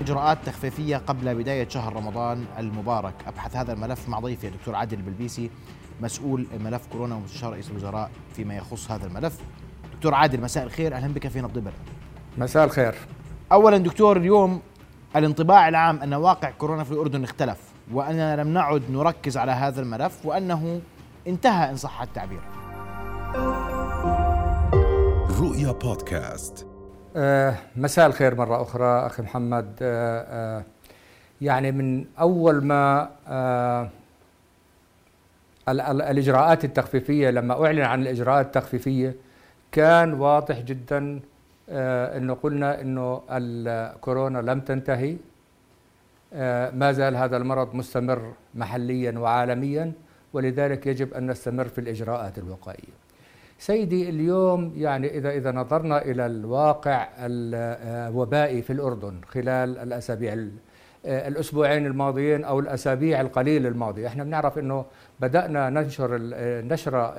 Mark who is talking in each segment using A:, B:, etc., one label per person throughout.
A: إجراءات تخفيفية قبل بداية شهر رمضان المبارك. أبحث هذا الملف مع ضيفي الدكتور عادل البلبيسي مسؤول ملف كورونا ومستشار رئيس الوزراء فيما يخص هذا الملف. دكتور عادل مساء الخير. أهلا بك في نبض البلد
B: مساء الخير.
A: أولا دكتور اليوم الانطباع العام أن واقع كورونا في الأردن اختلف وأننا لم نعد نركز على هذا الملف وأنه انتهى إن صح التعبير.
C: رؤيا بودكاست.
B: مساء الخير مرة أخرى أخي محمد. آه آه يعني من أول ما آه ال- ال- الإجراءات التخفيفية لما أعلن عن الإجراءات التخفيفية كان واضح جدا آه أنه قلنا أنه الكورونا لم تنتهي. آه ما زال هذا المرض مستمر محليا وعالميا ولذلك يجب أن نستمر في الإجراءات الوقائية. سيدي اليوم يعني إذا إذا نظرنا إلى الواقع الوبائي في الأردن خلال الأسابيع ال- الأسبوعين الماضيين أو الأسابيع القليلة الماضية إحنا بنعرف أنه بدأنا ننشر ال- النشرة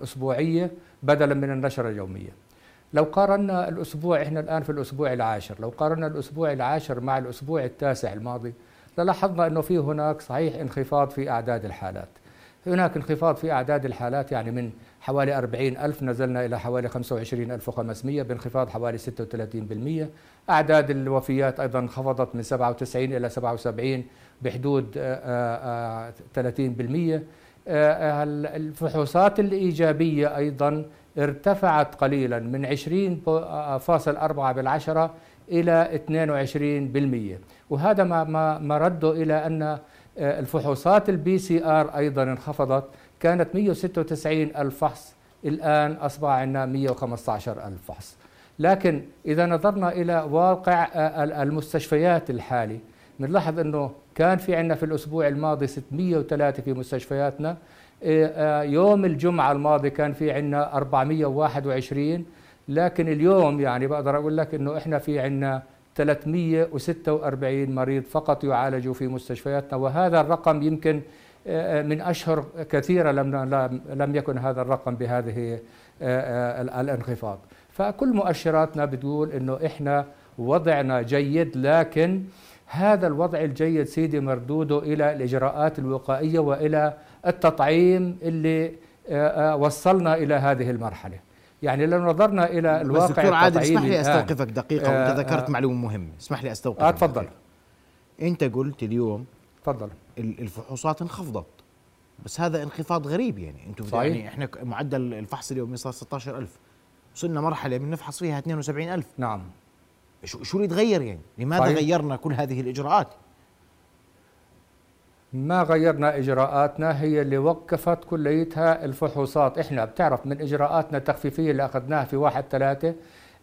B: الأسبوعية بدلا من النشرة اليومية. لو قارنا الأسبوع إحنا الآن في الأسبوع العاشر لو قارنا الأسبوع العاشر مع الأسبوع التاسع الماضي للاحظنا أنه في هناك صحيح انخفاض في أعداد الحالات. هناك انخفاض في أعداد الحالات يعني من حوالي 40 ألف نزلنا إلى حوالي 25,500 بانخفاض حوالي 36% أعداد الوفيات أيضا انخفضت من 97 إلى 77 بحدود آه، آه، 30% آه، الفحوصات الإيجابية أيضا ارتفعت قليلا من 20.4 بالعشرة إلى 22% وهذا ما ما رده إلى أن الفحوصات ال PCR أيضا انخفضت كانت 196 ألف فحص الآن اصبح عندنا 115 ألف فحص. لكن إذا نظرنا إلى واقع المستشفيات الحالي بنلاحظ إنه كان في عندنا في الأسبوع الماضي 603 في مستشفياتنا. يوم الجمعة الماضي كان في عندنا 421 لكن اليوم يعني بقدر أقول لك إنه إحنا في عندنا 346 مريض فقط يعالجوا في مستشفياتنا وهذا الرقم يمكن من أشهر كثيرة لم لم يكن هذا الرقم بهذه الانخفاض. فكل مؤشراتنا بتقول إنه إحنا وضعنا جيد لكن هذا الوضع الجيد سيدي مردوده إلى الإجراءات الوقائية وإلى التطعيم اللي وصلنا إلى هذه المرحلة. يعني لو نظرنا إلى الواقع
A: بس دكتور عادل اسمح لي
B: التطعيمي الآن،
A: استوقفك دقيقة
B: آه،
A: وانت ذكرت
B: آه.
A: معلومة مهمة اسمح لي أستوقفك
B: آه تفضل.
A: أنت قلت اليوم
B: تفضل
A: ال- الفحوصات انخفضت بس هذا انخفاض غريب يعني
B: أنتم.
A: يعني إحنا معدل الفحص اليومي صار 16000 وصلنا مرحلة من نفحص فيها 72000
B: نعم
A: شو شو اللي تغير يعني؟ لماذا
B: صحيح.
A: غيرنا كل هذه الإجراءات؟
B: ما غيرنا إجراءاتنا هي اللي وقفت كليتها الفحوصات. إحنا بتعرف من إجراءاتنا التخفيفية اللي أخذناها في واحد ثلاثة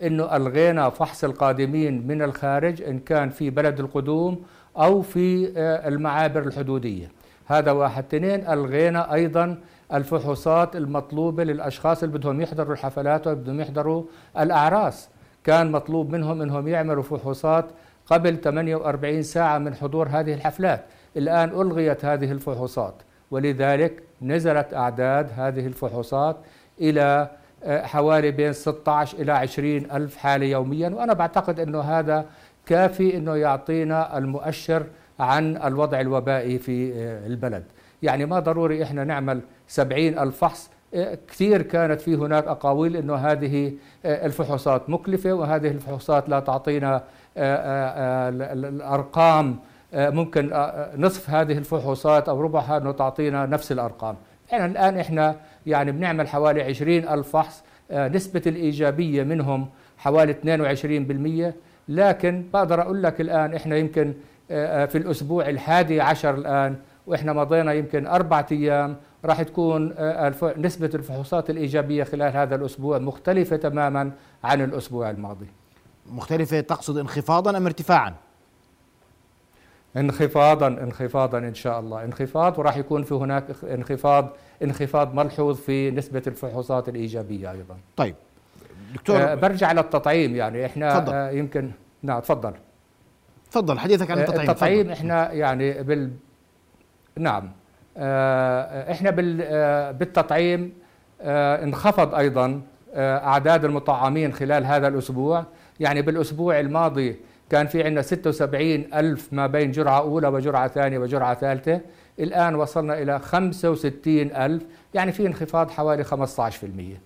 B: إنه ألغينا فحص القادمين من الخارج إن كان في بلد القدوم أو في آه، المعابر الحدودية. هذا واحد. اثنين ألغينا أيضا الفحوصات المطلوبة للأشخاص اللي بدهم يحضروا الحفلات وبدهم يحضروا الأعراس. كان مطلوب منهم إنهم يعملوا فحوصات قبل 48 ساعة من حضور هذه الحفلات. الآن ألغيت هذه الفحوصات. ولذلك نزلت أعداد هذه الفحوصات إلى آه، حوالي بين 16 إلى 20 ألف حالة يوميا. وأنا بعتقد أنه هذا كافي أنه يعطينا المؤشر عن الوضع الوبائي في آه، البلد. يعني ما ضروري إحنا نعمل 70 ألف فحص. آه، كثير كانت في هناك أقاويل أنه هذه الفحوصات مكلفة وهذه الفحوصات لا تعطينا ال- ال- الأرقام ممكن آه، آه، نصف هذه الفحوصات أو ربعها أنه تعطينا نفس الأرقام. يعني الآن إحنا يعني بنعمل حوالي 20 ألف فحص آه، نسبة الإيجابية منهم حوالي 22% لكن بقدر أقول لك الآن إحنا يمكن آه، آه، في الأسبوع الحادي عشر الآن وإحنا مضينا يمكن أربعة أيام راح تكون آه، نسبة الفحوصات الإيجابية خلال هذا الأسبوع مختلفة تماما عن الأسبوع الماضي.
A: مختلفة تقصد انخفاضا أم ارتفاعا؟
B: انخفاضا انخفاضا إن شاء الله. انخفاض وراح يكون في هناك انخفاض انخفاض ملحوظ في نسبة الفحوصات الإيجابية أيضا.
A: طيب. دكتور
B: آه برجع للتطعيم يعني. إحنا
A: تفضل.
B: آه يمكن نعم تفضل.
A: تفضل حديثك عن
B: آه،
A: التطعيم.
B: التطعيم
A: تفضل.
B: إحنا يعني بال نعم. آه، إحنا بال... آه، بالتطعيم آه، انخفض أيضا آه، أعداد المطعمين خلال هذا الأسبوع. يعني بالأسبوع الماضي كان في عندنا 76 ألف ما بين جرعة أولى وجرعة ثانية وجرعة ثالثة. الآن وصلنا إلى 65 ألف. يعني في انخفاض حوالي 15%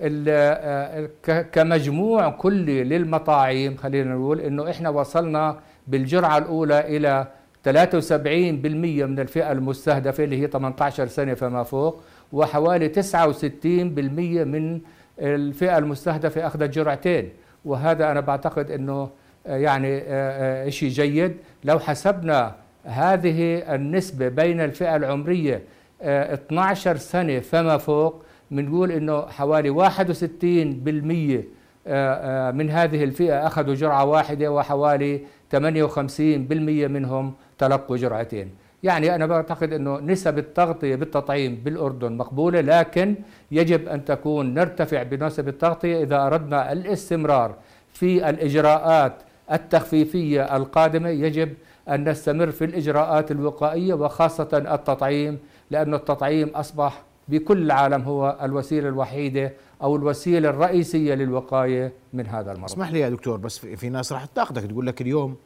B: ال- آه، كمجموع كلي للمطاعيم خلينا نقول إنه إحنا وصلنا بالجرعة الأولى إلى 73% من الفئة المستهدفة اللي هي 18 سنة فما فوق وحوالي 69% من الفئة المستهدفة أخذت جرعتين. وهذا أنا بعتقد آه، يعني آه، آه، شيء جيد. لو حسبنا هذه النسبة بين الفئة العمرية آه، 12 سنة فما فوق بنقول إنه حوالي 61% آه، آه، من هذه الفئة أخذوا جرعة واحدة وحوالي 58% منهم تلقوا جرعتين. يعني أنا بعتقد إنه نسب التغطية بالتطعيم بالأردن مقبولة لكن يجب أن تكون نرتفع بنسب التغطية إذا أردنا الاستمرار في الإجراءات التخفيفية القادمة يجب أن نستمر في الإجراءات الوقائية وخاصة التطعيم لأن التطعيم أصبح بكل العالم هو الوسيلة الوحيدة أو الوسيلة الرئيسية للوقاية من هذا المرض.
A: اسمح لي يا دكتور بس في ناس راح تناقضك تقول لك اليوم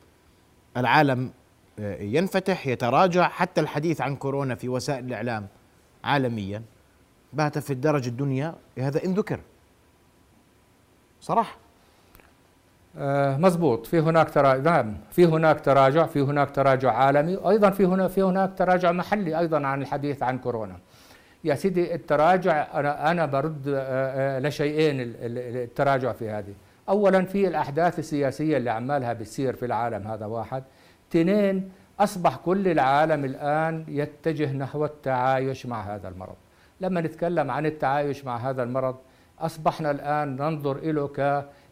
A: العالم آه، ينفتح يتراجع حتى الحديث عن كورونا في وسائل الإعلام عالميا بات في الدرجه الدنيا هذا إن ذكر. صراحة.
B: آه، مزبوط في هناك ترا... نعم. في هناك تراجع في هناك تراجع عالمي أيضا في هنا في هناك تراجع محلي أيضا عن الحديث عن كورونا. يا سيدي التراجع أنا أنا برد آه، آه، لشيئين ال- ال- التراجع في هذه. اولا في الأحداث السياسية اللي عمالها بتصير في العالم هذا واحد. اثنين أصبح كل العالم الآن يتجه نحو التعايش مع هذا المرض. لما نتكلم عن التعايش مع هذا المرض أصبحنا الآن ننظر له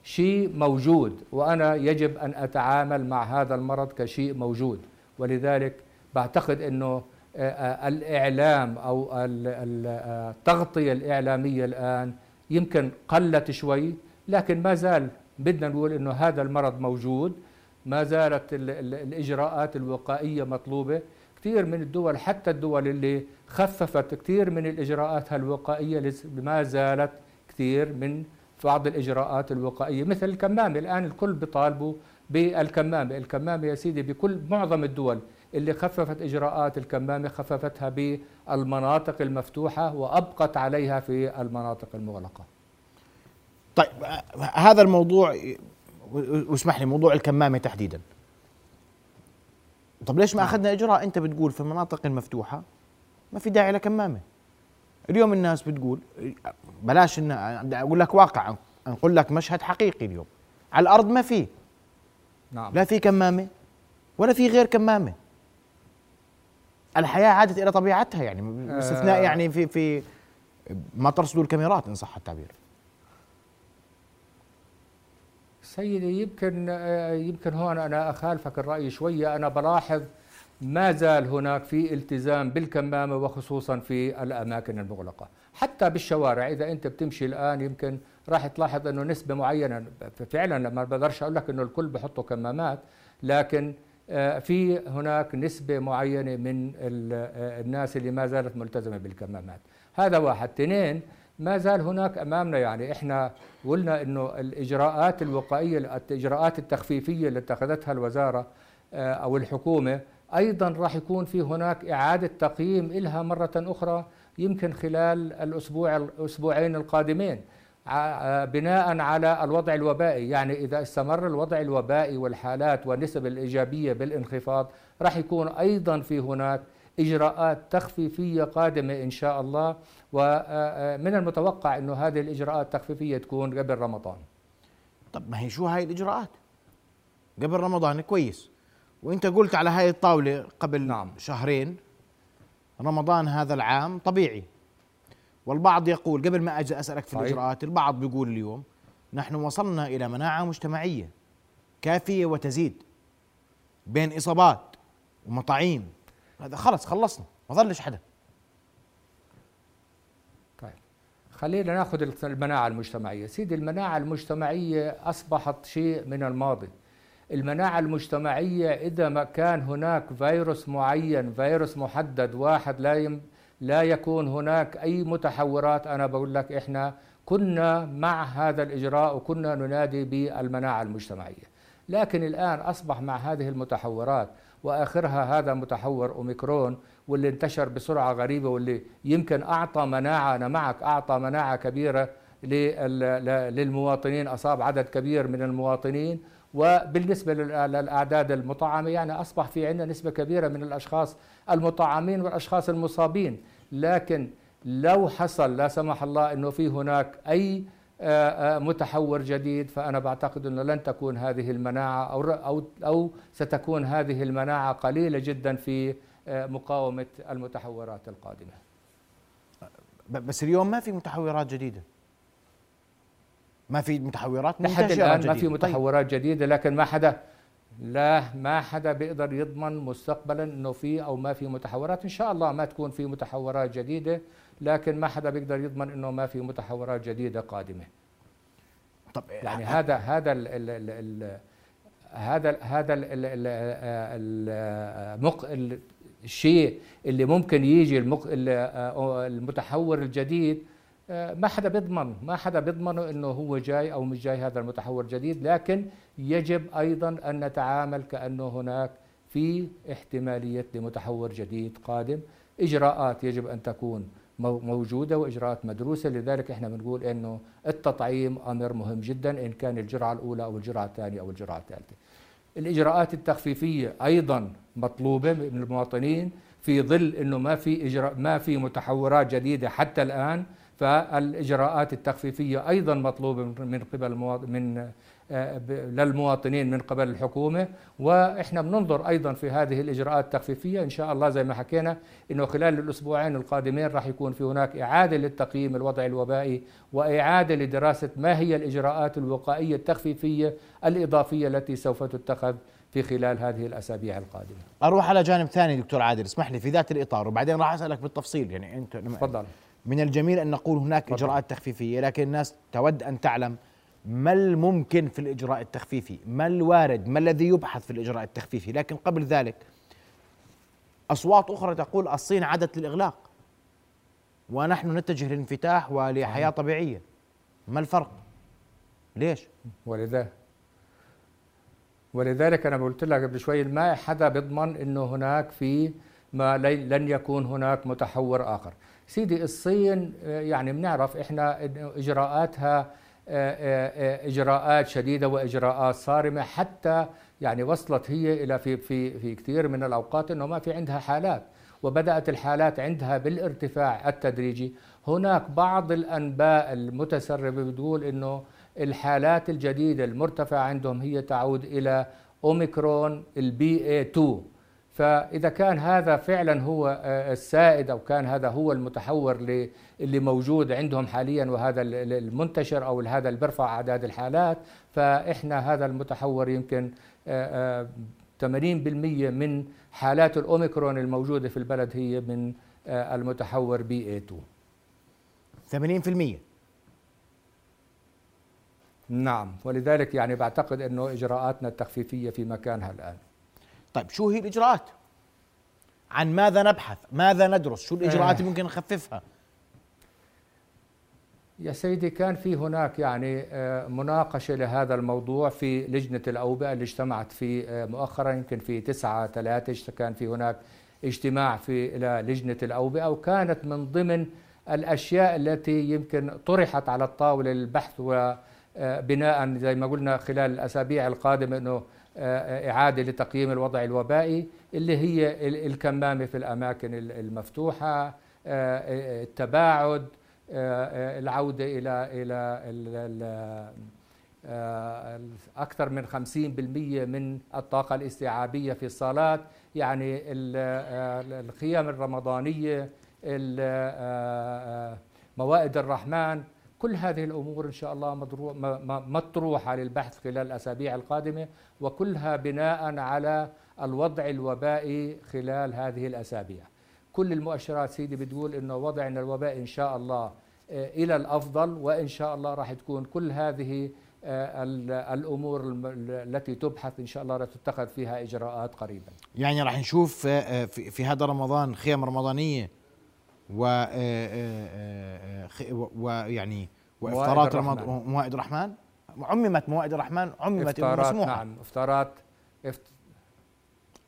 B: كشيء موجود وأنا يجب أن أتعامل مع هذا المرض كشيء موجود. ولذلك بعتقد إنه آه، آه، الإعلام أو ال- ال- آه، التغطيه الإعلامية الآن يمكن قلت شوي لكن ما زال بدنا نقول إنه هذا المرض موجود. ما زالت ال- ال- الإجراءات الوقائية مطلوبة. كثير من الدول حتى الدول اللي خففت كثير من الاجراءات الوقائية لس- ما زالت كثير من بعض الإجراءات الوقائية مثل الكمامة. الآن الكل بيطالبوا بالكمامة. الكمامة يا سيدي بكل معظم الدول اللي خففت إجراءات الكمامة خففتها بالمناطق المفتوحة وأبقت عليها في المناطق المغلقة.
A: طيب هذا الموضوع واسمح لي موضوع الكمامة تحديدا. طب ليش ما أخذنا إجراء؟ أنت بتقول في المناطق المفتوحة ما في داعي لكمامة. اليوم الناس بتقول بلاش إن أقول لك واقع نقول لك مشهد حقيقي اليوم. على الأرض ما في.
B: نعم.
A: لا في كمامة ولا في غير كمامة. الحياة عادت إلى طبيعتها يعني باستثناء
B: آه.
A: يعني في في ما ترصدوا الكاميرات إن صح التعبير.
B: سيدي يمكن آه، يمكن هون أنا أخالفك الرأي شوية. أنا بلاحظ ما زال هناك في التزام بالكمامة وخصوصا في الأماكن المغلقة. حتى بالشوارع إذا أنت بتمشي الآن يمكن راح تلاحظ إنه نسبة معينة فعلا لما بقدرش أقول لك إنه الكل بحطوا كمامات لكن آه، في هناك نسبة معينة من آه، الناس اللي ما زالت ملتزمة بالكمامات. هذا واحد. اثنين ما زال هناك أمامنا يعني إحنا قلنا إنه الإجراءات الوقائية الإجراءات التخفيفية اللي اتخذتها الوزارة آه، أو الحكومة أيضا راح يكون في هناك إعادة تقييم لها مرة أخرى يمكن خلال الأسبوع الأسبوعين القادمين بناء على الوضع الوبائي. يعني إذا استمر الوضع الوبائي والحالات والنسب الإيجابية بالانخفاض راح يكون أيضا في هناك إجراءات تخفيفية قادمة إن شاء الله. ومن المتوقع إنه هذه الإجراءات التخفيفية تكون قبل رمضان.
A: طب ما هي شو هاي الإجراءات؟ قبل رمضان كويس. وانت قلت على هاي الطاولة قبل
B: نعم.
A: شهرين رمضان هذا العام طبيعي. والبعض يقول قبل ما أجي أسألك في
B: صحيح.
A: الإجراءات البعض بيقول اليوم نحن وصلنا إلى مناعة مجتمعية كافية وتزيد بين إصابات ومطاعيم. هذا خلص خلصنا ما ظلش حدا.
B: طيب خلينا ناخذ المناعة المجتمعية. سيدي المناعة المجتمعية أصبحت شيء من الماضي. المناعة المجتمعية إذا ما كان هناك فيروس معين فيروس محدد واحد لا يم لا يكون هناك أي متحورات أنا بقول لك إحنا كنا مع هذا الإجراء وكنا ننادي بالمناعة المجتمعية. لكن الآن أصبح مع هذه المتحورات وآخرها هذا متحور أوميكرون واللي انتشر بسرعة غريبة واللي يمكن أعطى مناعة أنا معك أعطى مناعة كبيرة لل- للمواطنين أصاب عدد كبير من المواطنين وبالنسبة لل- للأعداد المطعمة يعني أصبح في عندنا نسبة كبيرة من الأشخاص المطعمين والأشخاص المصابين. لكن لو حصل لا سمح الله أنه في هناك أي آه، آه، متحور جديد فأنا بعتقد أنه لن تكون هذه المناعة أو أو أو ستكون هذه المناعة قليلة جدا في آه، مقاومة المتحورات القادمة.
A: بس اليوم ما في متحورات جديدة. ما في متحورات
B: لحد الآن ما. في
A: طيب.
B: متحورات جديدة لكن ما حدا لا ما حدا بيقدر يضمن مستقبلا إنه في أو ما في متحورات إن شاء الله ما تكون في متحورات جديدة لكن ما حدا بيقدر يضمن إنه ما في متحورات جديدة قادمة
A: طب
B: يعني هذا هذا ال ال ال ال هذا ال هذا ال ال ال ال مق ال الشيء اللي ممكن يجي المق ال- المتحور الجديد ما حدا بيضمن ما حدا بيضمنه إنه هو جاي أو مش جاي هذا المتحور الجديد لكن يجب أيضا أن نتعامل كأنه هناك في احتمالية لمتحور جديد قادم. إجراءات يجب أن تكون مو- موجودة وإجراءات مدروسة لذلك إحنا بنقول إنه التطعيم أمر مهم جدا إن كان الجرعة الأولى أو الجرعة الثانية أو الجرعة الثالثة. الإجراءات التخفيفية أيضا مطلوبة من المواطنين في ظل إنه ما في إجراء ما في متحورات جديدة حتى الآن فالإجراءات التخفيفية أيضا مطلوبة من قبل من آه، للمواطنين من قبل الحكومة وإحنا بننظر أيضا في هذه الإجراءات التخفيفية إن شاء الله زي ما حكينا إنه خلال الأسبوعين القادمين راح يكون في هناك إعادة للتقييم الوضع الوبائي وإعادة لدراسة ما هي الإجراءات الوقائية التخفيفية الإضافية التي سوف تتخذ في خلال هذه الأسابيع القادمة.
A: أروح على جانب ثاني دكتور عادل اسمح لي في ذات الإطار وبعدين راح أسألك بالتفصيل يعني انت
B: تفضل.
A: من الجميل أن نقول هناك. إجراءات تخفيفية لكن الناس تود أن تعلم ما الممكن في الإجراء التخفيفي ما الوارد ما الذي يبحث في الإجراء التخفيفي. لكن قبل ذلك أصوات أخرى تقول الصين عادت للإغلاق ونحن نتجه للانفتاح ولحياة طبيعية. ما الفرق؟ ليش؟
B: ولذا ولذلك أنا قلت لك قبل شوي ما حدا بيضمن إنه هناك في ما لن يكون هناك متحور آخر. سيدي الصين آه، يعني بنعرف إحنا إجراءاتها آه، آه، إجراءات شديدة وإجراءات صارمة حتى يعني وصلت هي إلى في في في كثير من الأوقات إنه ما في عندها حالات وبدأت الحالات عندها بالارتفاع التدريجي. هناك بعض الأنباء المتسربة بتقول إنه الحالات الجديدة المرتفعة عندهم هي تعود إلى أوميكرون البي اي 2 فإذا كان هذا فعلا هو آه، السائد أو كان هذا هو المتحور اللي- موجود عندهم حاليا وهذا ال- ال- المنتشر أو هذا اللي بيرفع أعداد الحالات فإحنا هذا المتحور يمكن آه، آه، 80% من حالات الأوميكرون الموجودة في البلد هي من آه، المتحور بي اي 2
A: 80%
B: نعم ولذلك يعني بعتقد إنه إجراءاتنا التخفيفية في مكانها الآن.
A: طيب شو هي الإجراءات؟ عن ماذا نبحث؟ ماذا ندرس؟ شو الإجراءات
B: آه.
A: اللي ممكن نخففها؟
B: يا سيدي كان في هناك يعني آه، مناقشة لهذا الموضوع في لجنة الأوبئة اللي اجتمعت في آه، مؤخرا يمكن في تسعة ثلاثة كان في هناك اجتماع في إلى لجنة الأوبئة وكانت من ضمن الأشياء التي يمكن طرحت على الطاولة للبحث وبناء زي ما قلنا خلال الأسابيع القادمة أنه آه، إعادة لتقييم الوضع الوبائي اللي هي ال- الكمامة في الأماكن ال- المفتوحة آه، آه، التباعد آه، العودة إلى إلى أكثر من 50% من الطاقة الاستيعابية في الصالات. يعني ال- الخيام الرمضانية ال- موائد الرحمن كل هذه الأمور إن شاء الله مضرو- م- م- مطروحة للبحث خلال الأسابيع القادمة وكلها بناء على الوضع الوبائي خلال هذه الأسابيع. كل المؤشرات سيدي بتقول إنه وضعنا الوبائي إن شاء الله آه، إلى الأفضل وإن شاء الله راح تكون كل هذه آه، ال- الأمور التي تبحث إن شاء الله تتخذ فيها إجراءات قريبا.
A: يعني راح نشوف آه، في هذا رمضان خيام رمضانية و ويعني
B: موائد
A: وافطارات. رمضان وموائد الرحمن عممت موائد الرحمن عممت مسموحة
B: نعم افطارات افت...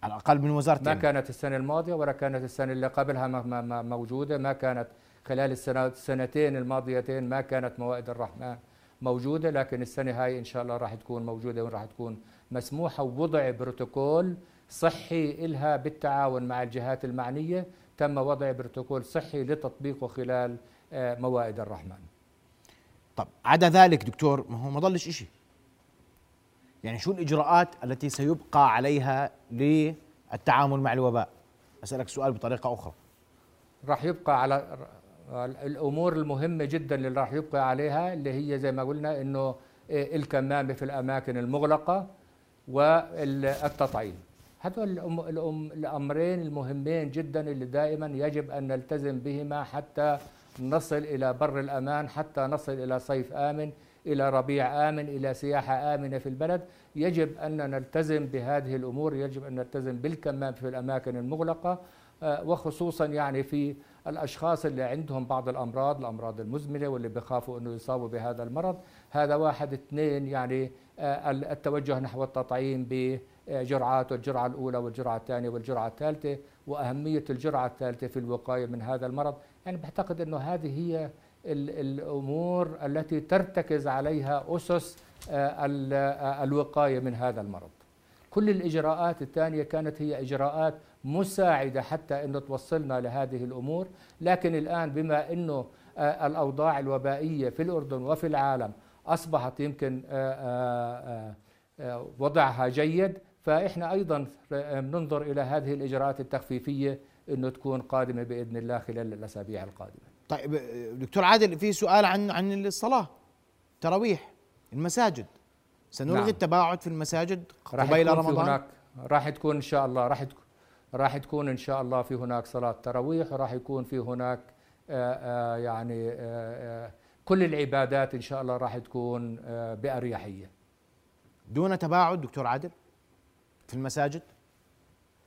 A: على الأقل من وزاره
B: ما. كانت السنة الماضية ولا كانت السنة اللي قبلها ما- ما- موجودة ما كانت خلال السنتين الماضيتين ما كانت موائد الرحمن موجودة لكن السنة هاي إن شاء الله راح تكون موجودة وراح تكون مسموحة ووضع بروتوكول صحي إلها بالتعاون مع الجهات المعنية تم وضع بروتوكول صحي لتطبيقه خلال آه، موائد الرحمن.
A: طب عدا ذلك دكتور ما هو ما ضلش شيء يعني شو الإجراءات التي سيبقى عليها للتعامل مع الوباء؟ أسألك سؤال بطريقة أخرى.
B: راح يبقى على الأمور المهمة جدا اللي راح يبقى عليها اللي هي زي ما قلنا إنه الكمامة في الأماكن المغلقة والتطعيم. هذول الأم- الأم- الأمرين المهمين جدا اللي دائما يجب أن نلتزم بهما حتى نصل إلى بر الأمان حتى نصل إلى صيف آمن إلى ربيع آمن إلى سياحة آمنة في البلد. يجب أن نلتزم بهذه الأمور يجب أن نلتزم بالكمام في الأماكن المغلقة آه، وخصوصا يعني في الأشخاص اللي عندهم بعض الأمراض الأمراض المزمنة واللي بيخافوا إنه يصابوا بهذا المرض. هذا واحد. اثنين يعني آه، التوجه نحو التطعيم بجرعات الجرعه الأولى والجرعة الثانية والجرعة الثالثة وأهمية الجرعة الثالثة في الوقاية من هذا المرض. يعني بعتقد إنه هذه هي ال- الأمور التي ترتكز عليها أسس آه، آه، الوقاية من هذا المرض. كل الإجراءات الثانية كانت هي إجراءات مساعدة حتى أنه توصلنا لهذه الأمور. لكن الآن بما أنه آه، الأوضاع الوبائية في الأردن وفي العالم أصبحت يمكن وضعها جيد فإحنا أيضا آه، ننظر إلى هذه الإجراءات التخفيفية أنه تكون قادمة بإذن الله خلال الأسابيع القادمة.
A: طيب دكتور عادل في سؤال عن عن الصلاة تراويح المساجد. سنلغي
B: نعم.
A: التباعد في المساجد قبيل رمضان؟
B: هناك راح تكون إن شاء الله راح تكون راح تكون إن شاء الله في هناك صلاة تراويح وراح يكون في هناك آه، آه، يعني آه، آه، كل العبادات إن شاء الله راح تكون بأريحية.
A: دون تباعد دكتور عادل؟ في المساجد؟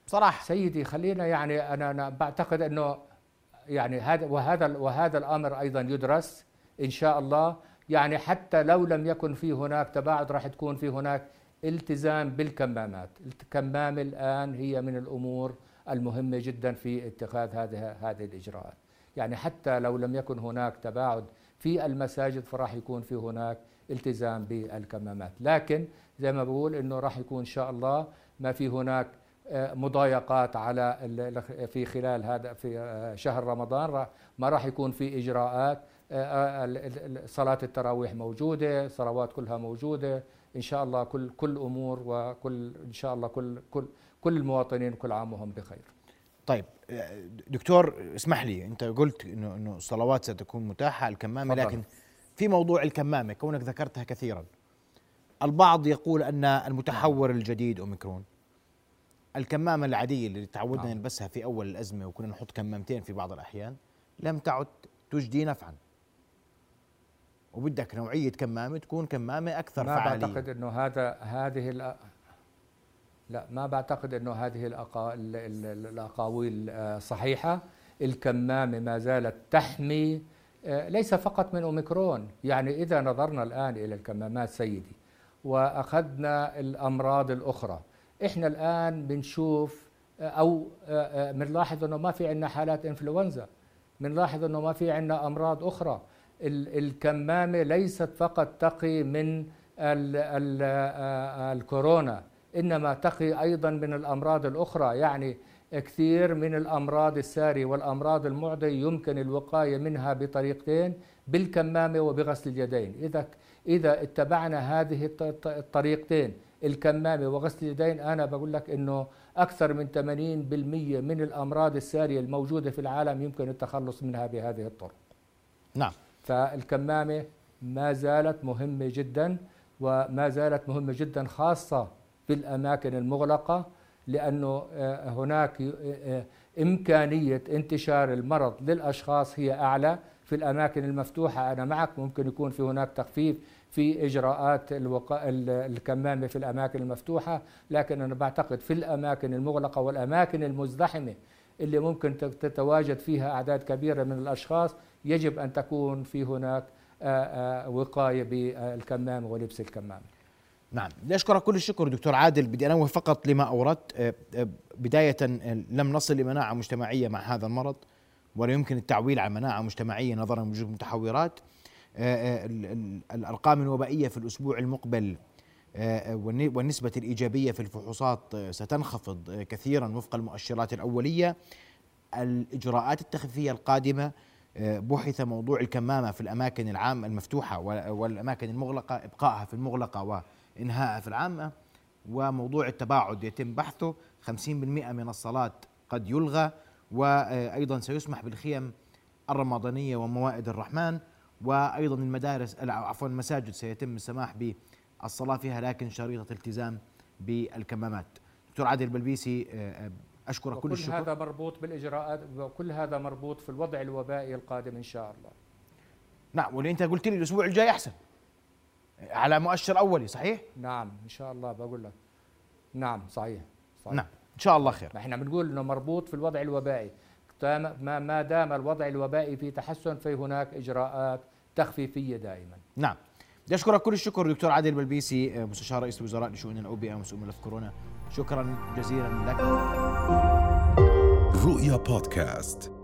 A: بصراحة.
B: سيدي خلينا يعني أنا أنا بعتقد إنه يعني هذا وهذا وهذا الأمر أيضا يدرس إن شاء الله. يعني حتى لو لم يكن في هناك تباعد راح تكون في هناك التزام بالكمامات. الكمامه الآن هي من الأمور المهمة جدا في اتخاذ هذه هذه الإجراءات. يعني حتى لو لم يكن هناك تباعد في المساجد فراح يكون في هناك التزام بالكمامات. لكن زي ما بقول إنه راح يكون إن شاء الله ما في هناك آه، مضايقات على في خلال هذا في آه، شهر رمضان. ما راح يكون في إجراءات آه، صلاة التراويح موجودة صلوات كلها موجودة. إن شاء الله كل كل أمور وكل إن شاء الله كل كل كل المواطنين كل عام وهم بخير.
A: طيب دكتور اسمح لي أنت قلت إنه إنه الصلوات ستكون متاحة
B: الكمامة.
A: لكن في موضوع الكمامة كونك ذكرتها كثيرا. البعض يقول أن المتحور الجديد أوميكرون. الكمامة العادية اللي تعودنا
B: نعم.
A: نلبسها في أول الأزمة وكنا نحط كمامتين في بعض الأحيان لم تعد تجدي نفعا. وبدك نوعية كمامة تكون كمامة أكثر
B: ما
A: فعالية.
B: بعتقد إنه هذا هذه الأ... لا ما بعتقد إنه هذه الأقا... ال- ال- الأقاويل آه، صحيحة. الكمامة ما زالت تحمي آه، ليس فقط من أوميكرون. يعني إذا نظرنا الآن إلى الكمامات سيدي وأخذنا الأمراض الأخرى. إحنا الآن بنشوف أو بنلاحظ إنه ما في عندنا حالات إنفلونزا. بنلاحظ إنه ما في عندنا أمراض أخرى. ال- الكمامة ليست فقط تقي من ال ال آه، الكورونا إنما تقي أيضا من الأمراض الأخرى. يعني كثير من الأمراض السارية والأمراض المعديه يمكن الوقاية منها بطريقتين بالكمامة وبغسل اليدين. إذا إذا اتبعنا هذه الط- الط- الطريقتين الكمامه وغسل اليدين أنا بقول لك إنه أكثر من 80% من الأمراض السارية الموجودة في العالم يمكن التخلص منها بهذه الطرق.
A: نعم.
B: فالكمامة ما زالت مهمة جدا وما زالت مهمة جدا خاصة في الأماكن المغلقة لأنه آه، هناك ي- آه، إمكانية انتشار المرض للأشخاص هي أعلى. في الأماكن المفتوحة. أنا معك ممكن يكون في هناك تخفيف في إجراءات الوقا... ال- الكمامة في الأماكن المفتوحة لكن أنا بعتقد في الأماكن المغلقة والأماكن المزدحمة اللي ممكن تت- تتواجد فيها أعداد كبيرة من الأشخاص يجب أن تكون في هناك آه، وقاية بالكمامة ولبس الكمامة.
A: نعم. بدي اشكرك كل الشكر دكتور عادل. بدي أنوه فقط لما أوردت. بداية لم نصل لمناعه مجتمعية مع هذا المرض. ولا يمكن التعويل على مناعة مجتمعية نظرا لوجود متحورات الأرقام الوبائية في الأسبوع المقبل والنسبة الإيجابية في الفحوصات ستنخفض كثيرا وفق المؤشرات الأولية. الإجراءات التخفيفية القادمة بحث موضوع الكمامة في الأماكن العامة المفتوحة والأماكن المغلقة إبقائها في المغلقة وإنهائها في العامة وموضوع التباعد يتم بحثه. 50% من الصلاة قد يلغى. وأيضا سيسمح بالخيم الرمضانية وموائد الرحمن وأيضا المدارس عفوا المساجد سيتم السماح بالصلاة فيها لكن شريطة التزام بالكمامات. دكتور عادل بلبيسي أشكرك كل الشكر.
B: هذا مربوط بالإجراءات وكل هذا مربوط في الوضع الوبائي القادم إن شاء الله.
A: نعم واللي أنت قلت لي الأسبوع الجاي أحسن. على مؤشر أولي صحيح؟
B: نعم إن شاء الله بقول لك. نعم صحيح صحيح.
A: نعم. إن شاء الله خير.
B: إحنا بنقول إنه مربوط في الوضع الوبائي. ما ما دام الوضع الوبائي في تحسن فهناك إجراءات تخفيفية دائما.
A: نعم. بدي أشكرك كل الشكر دكتور عادل بلبيسي مستشار رئيس الوزراء لشؤون الاوبئه ومسؤول ملف كورونا. شكرا جزيلا لك.
C: رؤيا بودكاست.